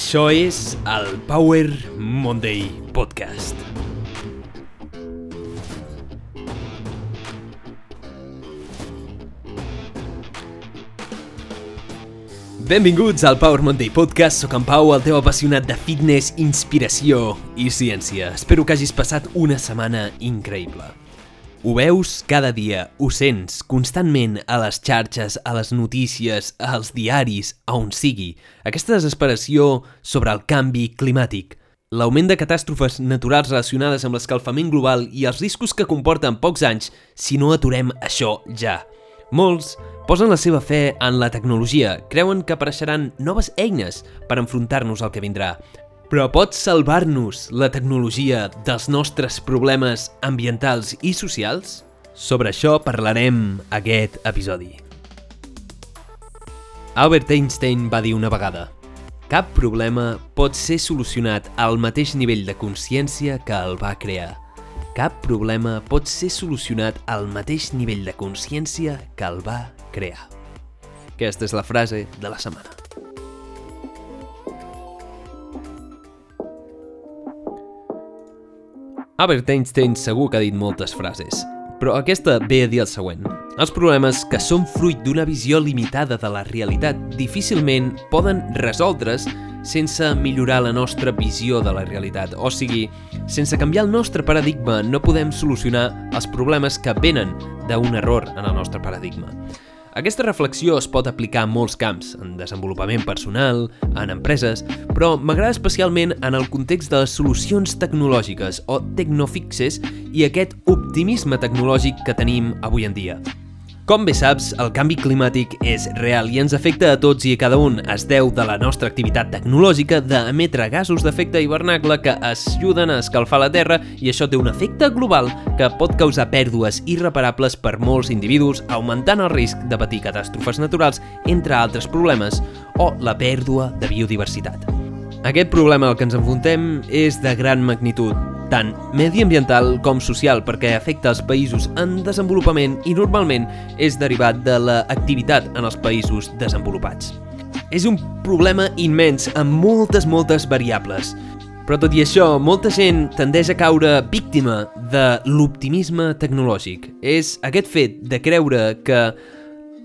Això és el Power Monday Podcast. Benvinguts al Power Monday Podcast. Soc en Pau, el teu apassionat de fitness, inspiració i ciència. Espero que hagis passat una setmana increïble. Ho veus cada dia, ho sents constantment a les xarxes, a les notícies, als diaris, a on sigui. Aquesta desesperació sobre el canvi climàtic, l'augment de catàstrofes naturals relacionades amb l'escalfament global i els riscos que comporten pocs anys si no aturem això ja. Molts posen la seva fe en la tecnologia, creuen que apareixeran noves eines per enfrontar-nos al que vindrà. Però pot salvar-nos la tecnologia dels nostres problemes ambientals i socials? Sobre això parlarem aquest episodi. Albert Einstein va dir una vegada Cap problema pot ser solucionat al mateix nivell de consciència que el va crear. Cap problema pot ser solucionat al mateix nivell de consciència que el va crear. Aquesta és la frase de la setmana. Albert Einstein segur que ha dit moltes frases, però aquesta ve a dir el següent. Els problemes que són fruit d'una visió limitada de la realitat difícilment poden resoldre's sense millorar la nostra visió de la realitat. O sigui, sense canviar el nostre paradigma no podem solucionar els problemes que venen d'un error en el nostre paradigma. Aquesta reflexió es pot aplicar a molts camps, en desenvolupament personal, en empreses, però m'agrada especialment en el context de les solucions tecnològiques o tecnofixes i aquest optimisme tecnològic que tenim avui en dia. Com bé saps, el canvi climàtic és real i ens afecta a tots i a cada un. Es deu de la nostra activitat tecnològica d'emetre gasos d'efecte hivernacle que ajuden a escalfar la Terra i això té un efecte global que pot causar pèrdues irreparables per molts individus, augmentant el risc de patir catàstrofes naturals, entre altres problemes, o la pèrdua de biodiversitat. Aquest problema al que ens enfrontem és de gran magnitud, tant mediambiental com social, perquè afecta els països en desenvolupament i normalment és derivat de l'activitat en els països desenvolupats. És un problema immens amb moltes, moltes variables. Però tot i això, molta gent tendeix a caure víctima de l'optimisme tecnològic. És aquest fet de creure que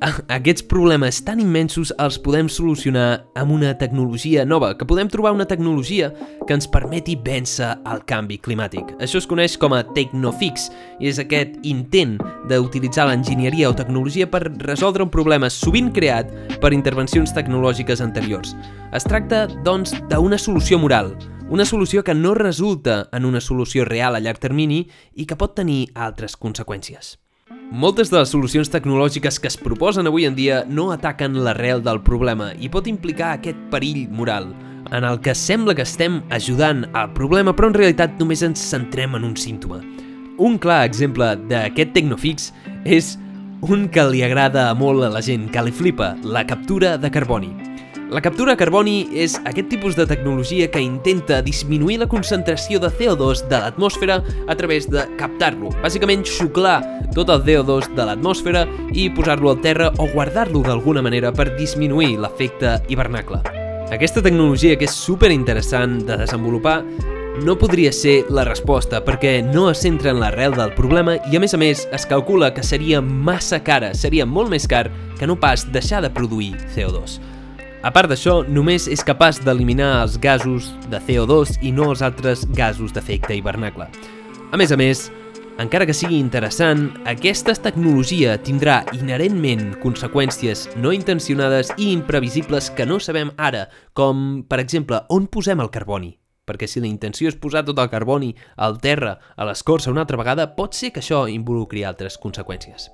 aquests problemes tan immensos els podem solucionar amb una tecnologia nova, que podem trobar una tecnologia que ens permeti vèncer el canvi climàtic. Això es coneix com a Tecnofix i és aquest intent d'utilitzar l'enginyeria o tecnologia per resoldre un problema sovint creat per intervencions tecnològiques anteriors. Es tracta, doncs, d'una solució moral, una solució que no resulta en una solució real a llarg termini i que pot tenir altres conseqüències. Moltes de les solucions tecnològiques que es proposen avui en dia no ataquen l'arrel del problema i pot implicar aquest perill moral, en el que sembla que estem ajudant al problema però en realitat només ens centrem en un símptoma. Un clar exemple d'aquest Tecnofix és un que li agrada molt a la gent, que li flipa, la captura de carboni. La captura de carboni és aquest tipus de tecnologia que intenta disminuir la concentració de CO2 de l'atmosfera a través de captar-lo. Bàsicament, xuclar tot el CO2 de l'atmosfera i posar-lo al terra o guardar-lo d'alguna manera per disminuir l'efecte hivernacle. Aquesta tecnologia, que és super interessant de desenvolupar, no podria ser la resposta perquè no es centra en l'arrel del problema i a més a més es calcula que seria massa cara, seria molt més car que no pas deixar de produir CO2. A part d'això, només és capaç d'eliminar els gasos de CO2 i no els altres gasos d'efecte hivernacle. A més a més, encara que sigui interessant, aquesta tecnologia tindrà inherentment conseqüències no intencionades i imprevisibles que no sabem ara, com, per exemple, on posem el carboni. Perquè si la intenció és posar tot el carboni al terra, a l'escorça una altra vegada, pot ser que això involucri altres conseqüències.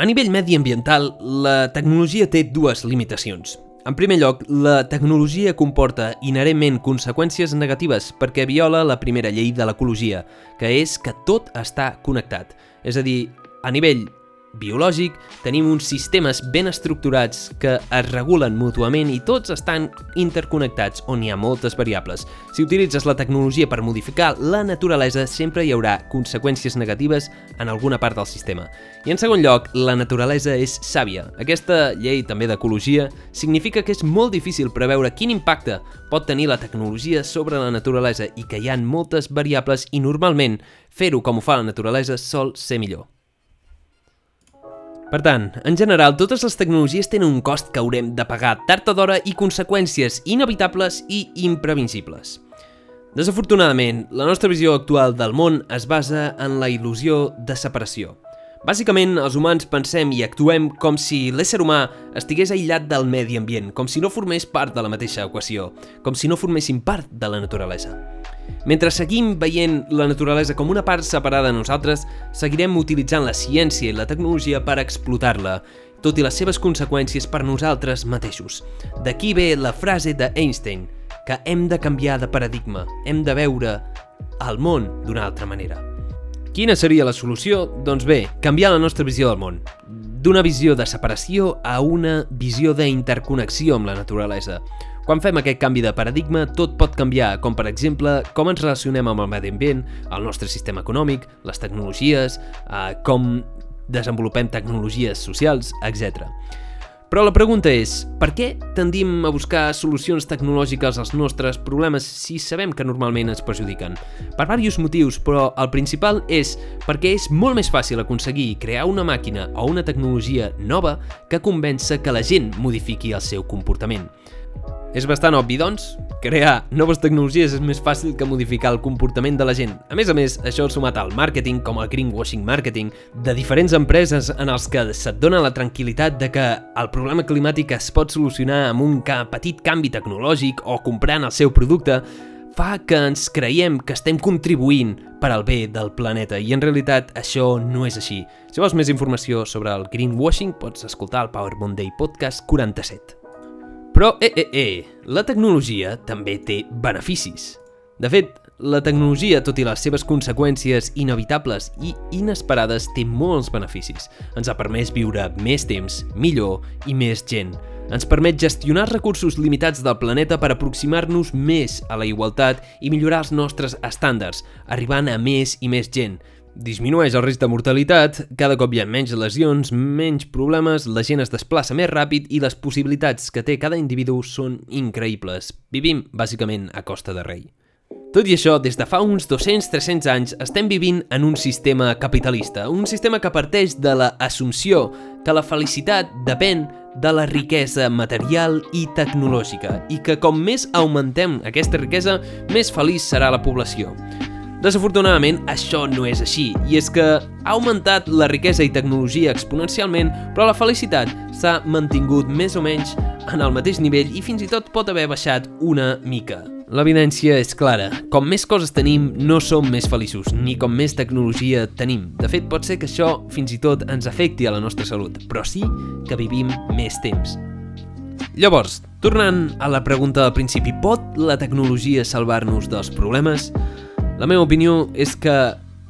A nivell mediambiental, la tecnologia té dues limitacions. En primer lloc, la tecnologia comporta inherentment conseqüències negatives perquè viola la primera llei de l'ecologia, que és que tot està connectat. És a dir, a nivell biològic, tenim uns sistemes ben estructurats que es regulen mútuament i tots estan interconnectats on hi ha moltes variables. Si utilitzes la tecnologia per modificar la naturalesa, sempre hi haurà conseqüències negatives en alguna part del sistema. I en segon lloc, la naturalesa és sàvia. Aquesta llei també d'ecologia significa que és molt difícil preveure quin impacte pot tenir la tecnologia sobre la naturalesa i que hi ha moltes variables i normalment fer-ho com ho fa la naturalesa sol ser millor. Per tant, en general, totes les tecnologies tenen un cost que haurem de pagar tard o d'hora i conseqüències inevitables i imprevisibles. Desafortunadament, la nostra visió actual del món es basa en la il·lusió de separació. Bàsicament, els humans pensem i actuem com si l'ésser humà estigués aïllat del medi ambient, com si no formés part de la mateixa equació, com si no forméssim part de la naturalesa. Mentre seguim veient la naturalesa com una part separada de nosaltres, seguirem utilitzant la ciència i la tecnologia per explotar-la, tot i les seves conseqüències per nosaltres mateixos. D'aquí ve la frase d'Einstein, que hem de canviar de paradigma, hem de veure el món d'una altra manera. Quina seria la solució? Doncs bé, canviar la nostra visió del món. D'una visió de separació a una visió d'interconnexió amb la naturalesa. Quan fem aquest canvi de paradigma, tot pot canviar, com per exemple com ens relacionem amb el medi ambient, el nostre sistema econòmic, les tecnologies, eh, com desenvolupem tecnologies socials, etc. Però la pregunta és, per què tendim a buscar solucions tecnològiques als nostres problemes si sabem que normalment ens perjudiquen? Per diversos motius, però el principal és perquè és molt més fàcil aconseguir crear una màquina o una tecnologia nova que convèncer que la gent modifiqui el seu comportament. És bastant obvi, doncs, crear noves tecnologies és més fàcil que modificar el comportament de la gent. A més a més, això sumat al màrqueting, com el greenwashing marketing, de diferents empreses en els que se't dona la tranquil·litat de que el problema climàtic es pot solucionar amb un petit canvi tecnològic o comprant el seu producte, fa que ens creiem que estem contribuint per al bé del planeta i en realitat això no és així. Si vols més informació sobre el greenwashing pots escoltar el Power Monday Podcast 47. Però, eh, eh, eh, la tecnologia també té beneficis. De fet, la tecnologia, tot i les seves conseqüències inevitables i inesperades, té molts beneficis. Ens ha permès viure més temps, millor i més gent. Ens permet gestionar recursos limitats del planeta per aproximar-nos més a la igualtat i millorar els nostres estàndards, arribant a més i més gent, disminueix el risc de mortalitat, cada cop hi ha menys lesions, menys problemes, la gent es desplaça més ràpid i les possibilitats que té cada individu són increïbles. Vivim, bàsicament, a costa de rei. Tot i això, des de fa uns 200-300 anys estem vivint en un sistema capitalista, un sistema que parteix de la assumpció que la felicitat depèn de la riquesa material i tecnològica i que com més augmentem aquesta riquesa, més feliç serà la població. Desafortunadament, això no és així, i és que ha augmentat la riquesa i tecnologia exponencialment, però la felicitat s'ha mantingut més o menys en el mateix nivell i fins i tot pot haver baixat una mica. L'evidència és clara. Com més coses tenim, no som més feliços, ni com més tecnologia tenim. De fet, pot ser que això fins i tot ens afecti a la nostra salut, però sí que vivim més temps. Llavors, tornant a la pregunta del principi, pot la tecnologia salvar-nos dels problemes? La meva opinió és que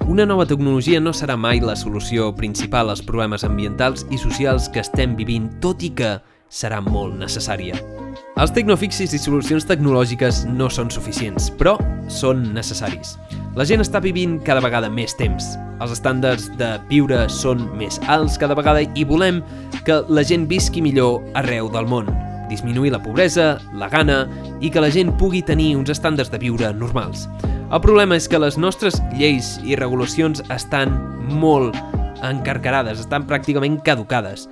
una nova tecnologia no serà mai la solució principal als problemes ambientals i socials que estem vivint, tot i que serà molt necessària. Els tecnofixis i solucions tecnològiques no són suficients, però són necessaris. La gent està vivint cada vegada més temps. Els estàndards de viure són més alts cada vegada i volem que la gent visqui millor arreu del món disminuir la pobresa, la gana i que la gent pugui tenir uns estàndards de viure normals. El problema és que les nostres lleis i regulacions estan molt encarcarades, estan pràcticament caducades.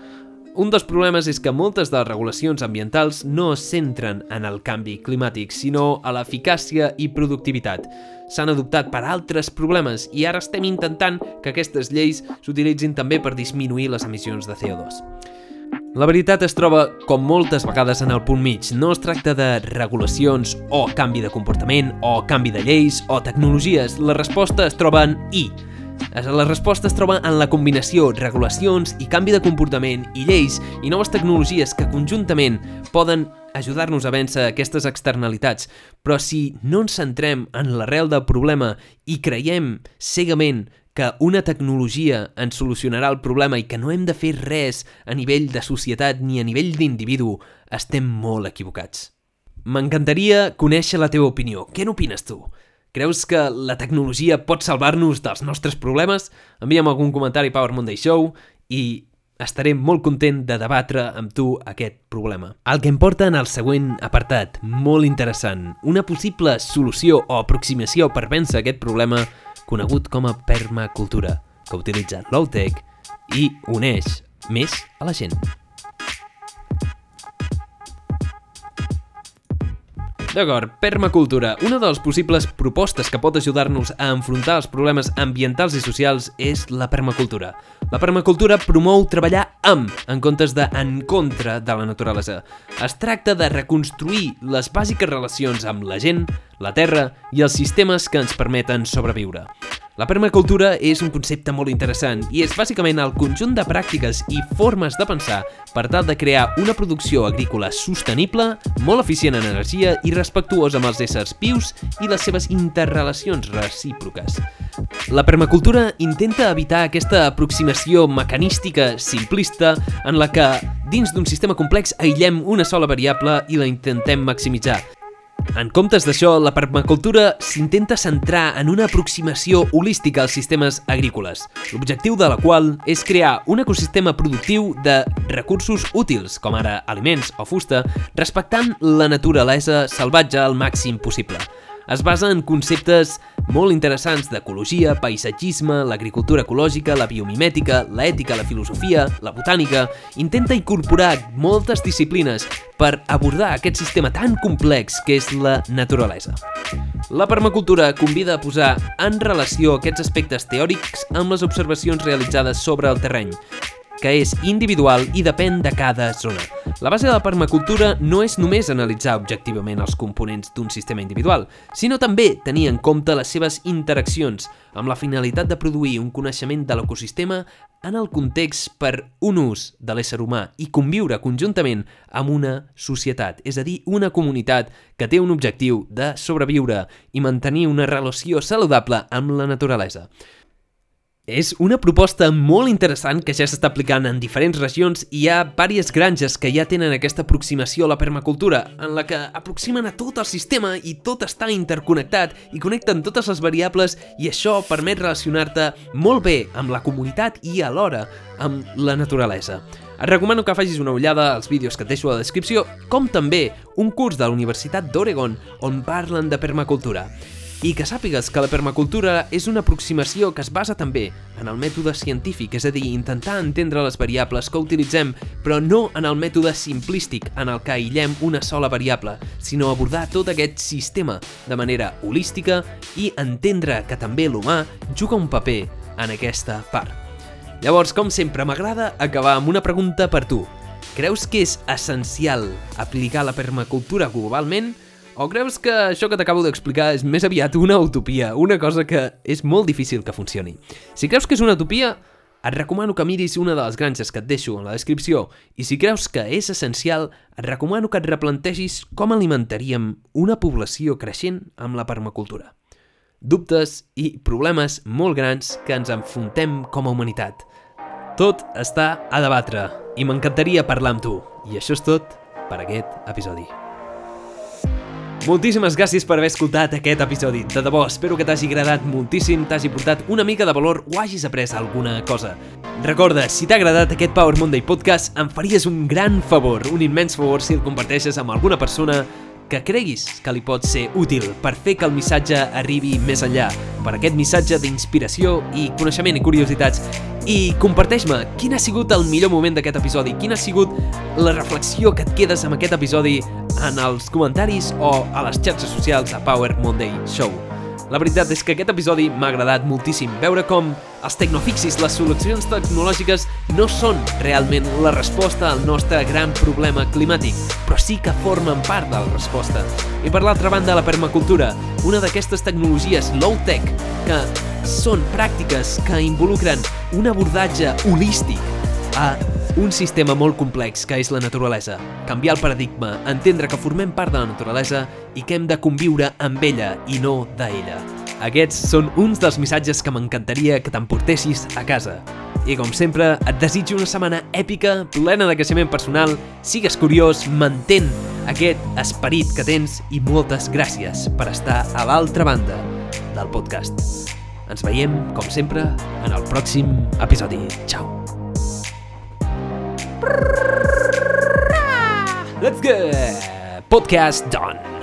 Un dels problemes és que moltes de les regulacions ambientals no es centren en el canvi climàtic, sinó a l'eficàcia i productivitat. S'han adoptat per altres problemes i ara estem intentant que aquestes lleis s'utilitzin també per disminuir les emissions de CO2. La veritat es troba, com moltes vegades, en el punt mig. No es tracta de regulacions o canvi de comportament o canvi de lleis o tecnologies. La resposta es troba en I. La resposta es troba en la combinació regulacions i canvi de comportament i lleis i noves tecnologies que conjuntament poden ajudar-nos a vèncer aquestes externalitats. Però si no ens centrem en l'arrel del problema i creiem cegament que una tecnologia ens solucionarà el problema i que no hem de fer res a nivell de societat ni a nivell d'individu, estem molt equivocats. M'encantaria conèixer la teva opinió. Què n'opines tu? Creus que la tecnologia pot salvar-nos dels nostres problemes? Envia'm algun comentari a Power Monday Show i estaré molt content de debatre amb tu aquest problema. El que em porta en el següent apartat, molt interessant, una possible solució o aproximació per vèncer aquest problema conegut com a permacultura, que utilitza low-tech i uneix més a la gent. D'acord, permacultura. Una de les possibles propostes que pot ajudar-nos a enfrontar els problemes ambientals i socials és la permacultura. La permacultura promou treballar amb, en comptes de en contra de la naturalesa. Es tracta de reconstruir les bàsiques relacions amb la gent, la terra i els sistemes que ens permeten sobreviure. La permacultura és un concepte molt interessant i és bàsicament el conjunt de pràctiques i formes de pensar per tal de crear una producció agrícola sostenible, molt eficient en energia i respectuosa amb els éssers vius i les seves interrelacions recíproques. La permacultura intenta evitar aquesta aproximació mecanística simplista en la que, dins d'un sistema complex, aïllem una sola variable i la intentem maximitzar, en comptes d'això, la permacultura s'intenta centrar en una aproximació holística als sistemes agrícoles, l'objectiu de la qual és crear un ecosistema productiu de recursos útils, com ara aliments o fusta, respectant la naturalesa salvatge al màxim possible. Es basa en conceptes molt interessants d'ecologia, paisatgisme, l'agricultura ecològica, la biomimètica, l'ètica, la filosofia, la botànica... Intenta incorporar moltes disciplines per abordar aquest sistema tan complex que és la naturalesa. La permacultura convida a posar en relació aquests aspectes teòrics amb les observacions realitzades sobre el terreny, que és individual i depèn de cada zona. La base de la permacultura no és només analitzar objectivament els components d'un sistema individual, sinó també tenir en compte les seves interaccions amb la finalitat de produir un coneixement de l'ecosistema en el context per un ús de l'ésser humà i conviure conjuntament amb una societat, és a dir, una comunitat que té un objectiu de sobreviure i mantenir una relació saludable amb la naturalesa. És una proposta molt interessant que ja s'està aplicant en diferents regions i hi ha diverses granges que ja tenen aquesta aproximació a la permacultura, en la que aproximen a tot el sistema i tot està interconnectat i connecten totes les variables i això permet relacionar-te molt bé amb la comunitat i alhora amb la naturalesa. Et recomano que facis una ullada als vídeos que et deixo a la descripció, com també un curs de la Universitat d'Oregon on parlen de permacultura. I que sàpigues que la permacultura és una aproximació que es basa també en el mètode científic, és a dir, intentar entendre les variables que utilitzem, però no en el mètode simplístic en el que aïllem una sola variable, sinó abordar tot aquest sistema de manera holística i entendre que també l'humà juga un paper en aquesta part. Llavors, com sempre, m'agrada acabar amb una pregunta per tu. Creus que és essencial aplicar la permacultura globalment o creus que això que t'acabo d'explicar és més aviat una utopia, una cosa que és molt difícil que funcioni? Si creus que és una utopia, et recomano que miris una de les granges que et deixo en la descripció i si creus que és essencial, et recomano que et replantegis com alimentaríem una població creixent amb la permacultura. Dubtes i problemes molt grans que ens enfrontem com a humanitat. Tot està a debatre i m'encantaria parlar amb tu. I això és tot per aquest episodi. Moltíssimes gràcies per haver escoltat aquest episodi. De debò, espero que t'hagi agradat moltíssim, t'hagi portat una mica de valor o hagis après alguna cosa. Recorda, si t'ha agradat aquest Power Monday Podcast, em faries un gran favor, un immens favor si el comparteixes amb alguna persona que creguis que li pot ser útil per fer que el missatge arribi més enllà, per aquest missatge d'inspiració i coneixement i curiositats. I comparteix-me quin ha sigut el millor moment d'aquest episodi, quina ha sigut la reflexió que et quedes amb aquest episodi en els comentaris o a les xarxes socials a Power Monday Show. La veritat és que aquest episodi m'ha agradat moltíssim veure com els tecnofixis, les solucions tecnològiques no són realment la resposta al nostre gran problema climàtic, però sí que formen part de la resposta. I per l'altra banda, la permacultura, una d'aquestes tecnologies low-tech que són pràctiques que involucren un abordatge holístic a un sistema molt complex que és la naturalesa. Canviar el paradigma, entendre que formem part de la naturalesa i que hem de conviure amb ella i no d'ella. Aquests són uns dels missatges que m'encantaria que t'emportessis a casa. I com sempre, et desitjo una setmana èpica, plena de creixement personal, sigues curiós, mantén aquest esperit que tens i moltes gràcies per estar a l'altra banda del podcast. Ens veiem, com sempre, en el pròxim episodi. Ciao! Let's go! Podcast done!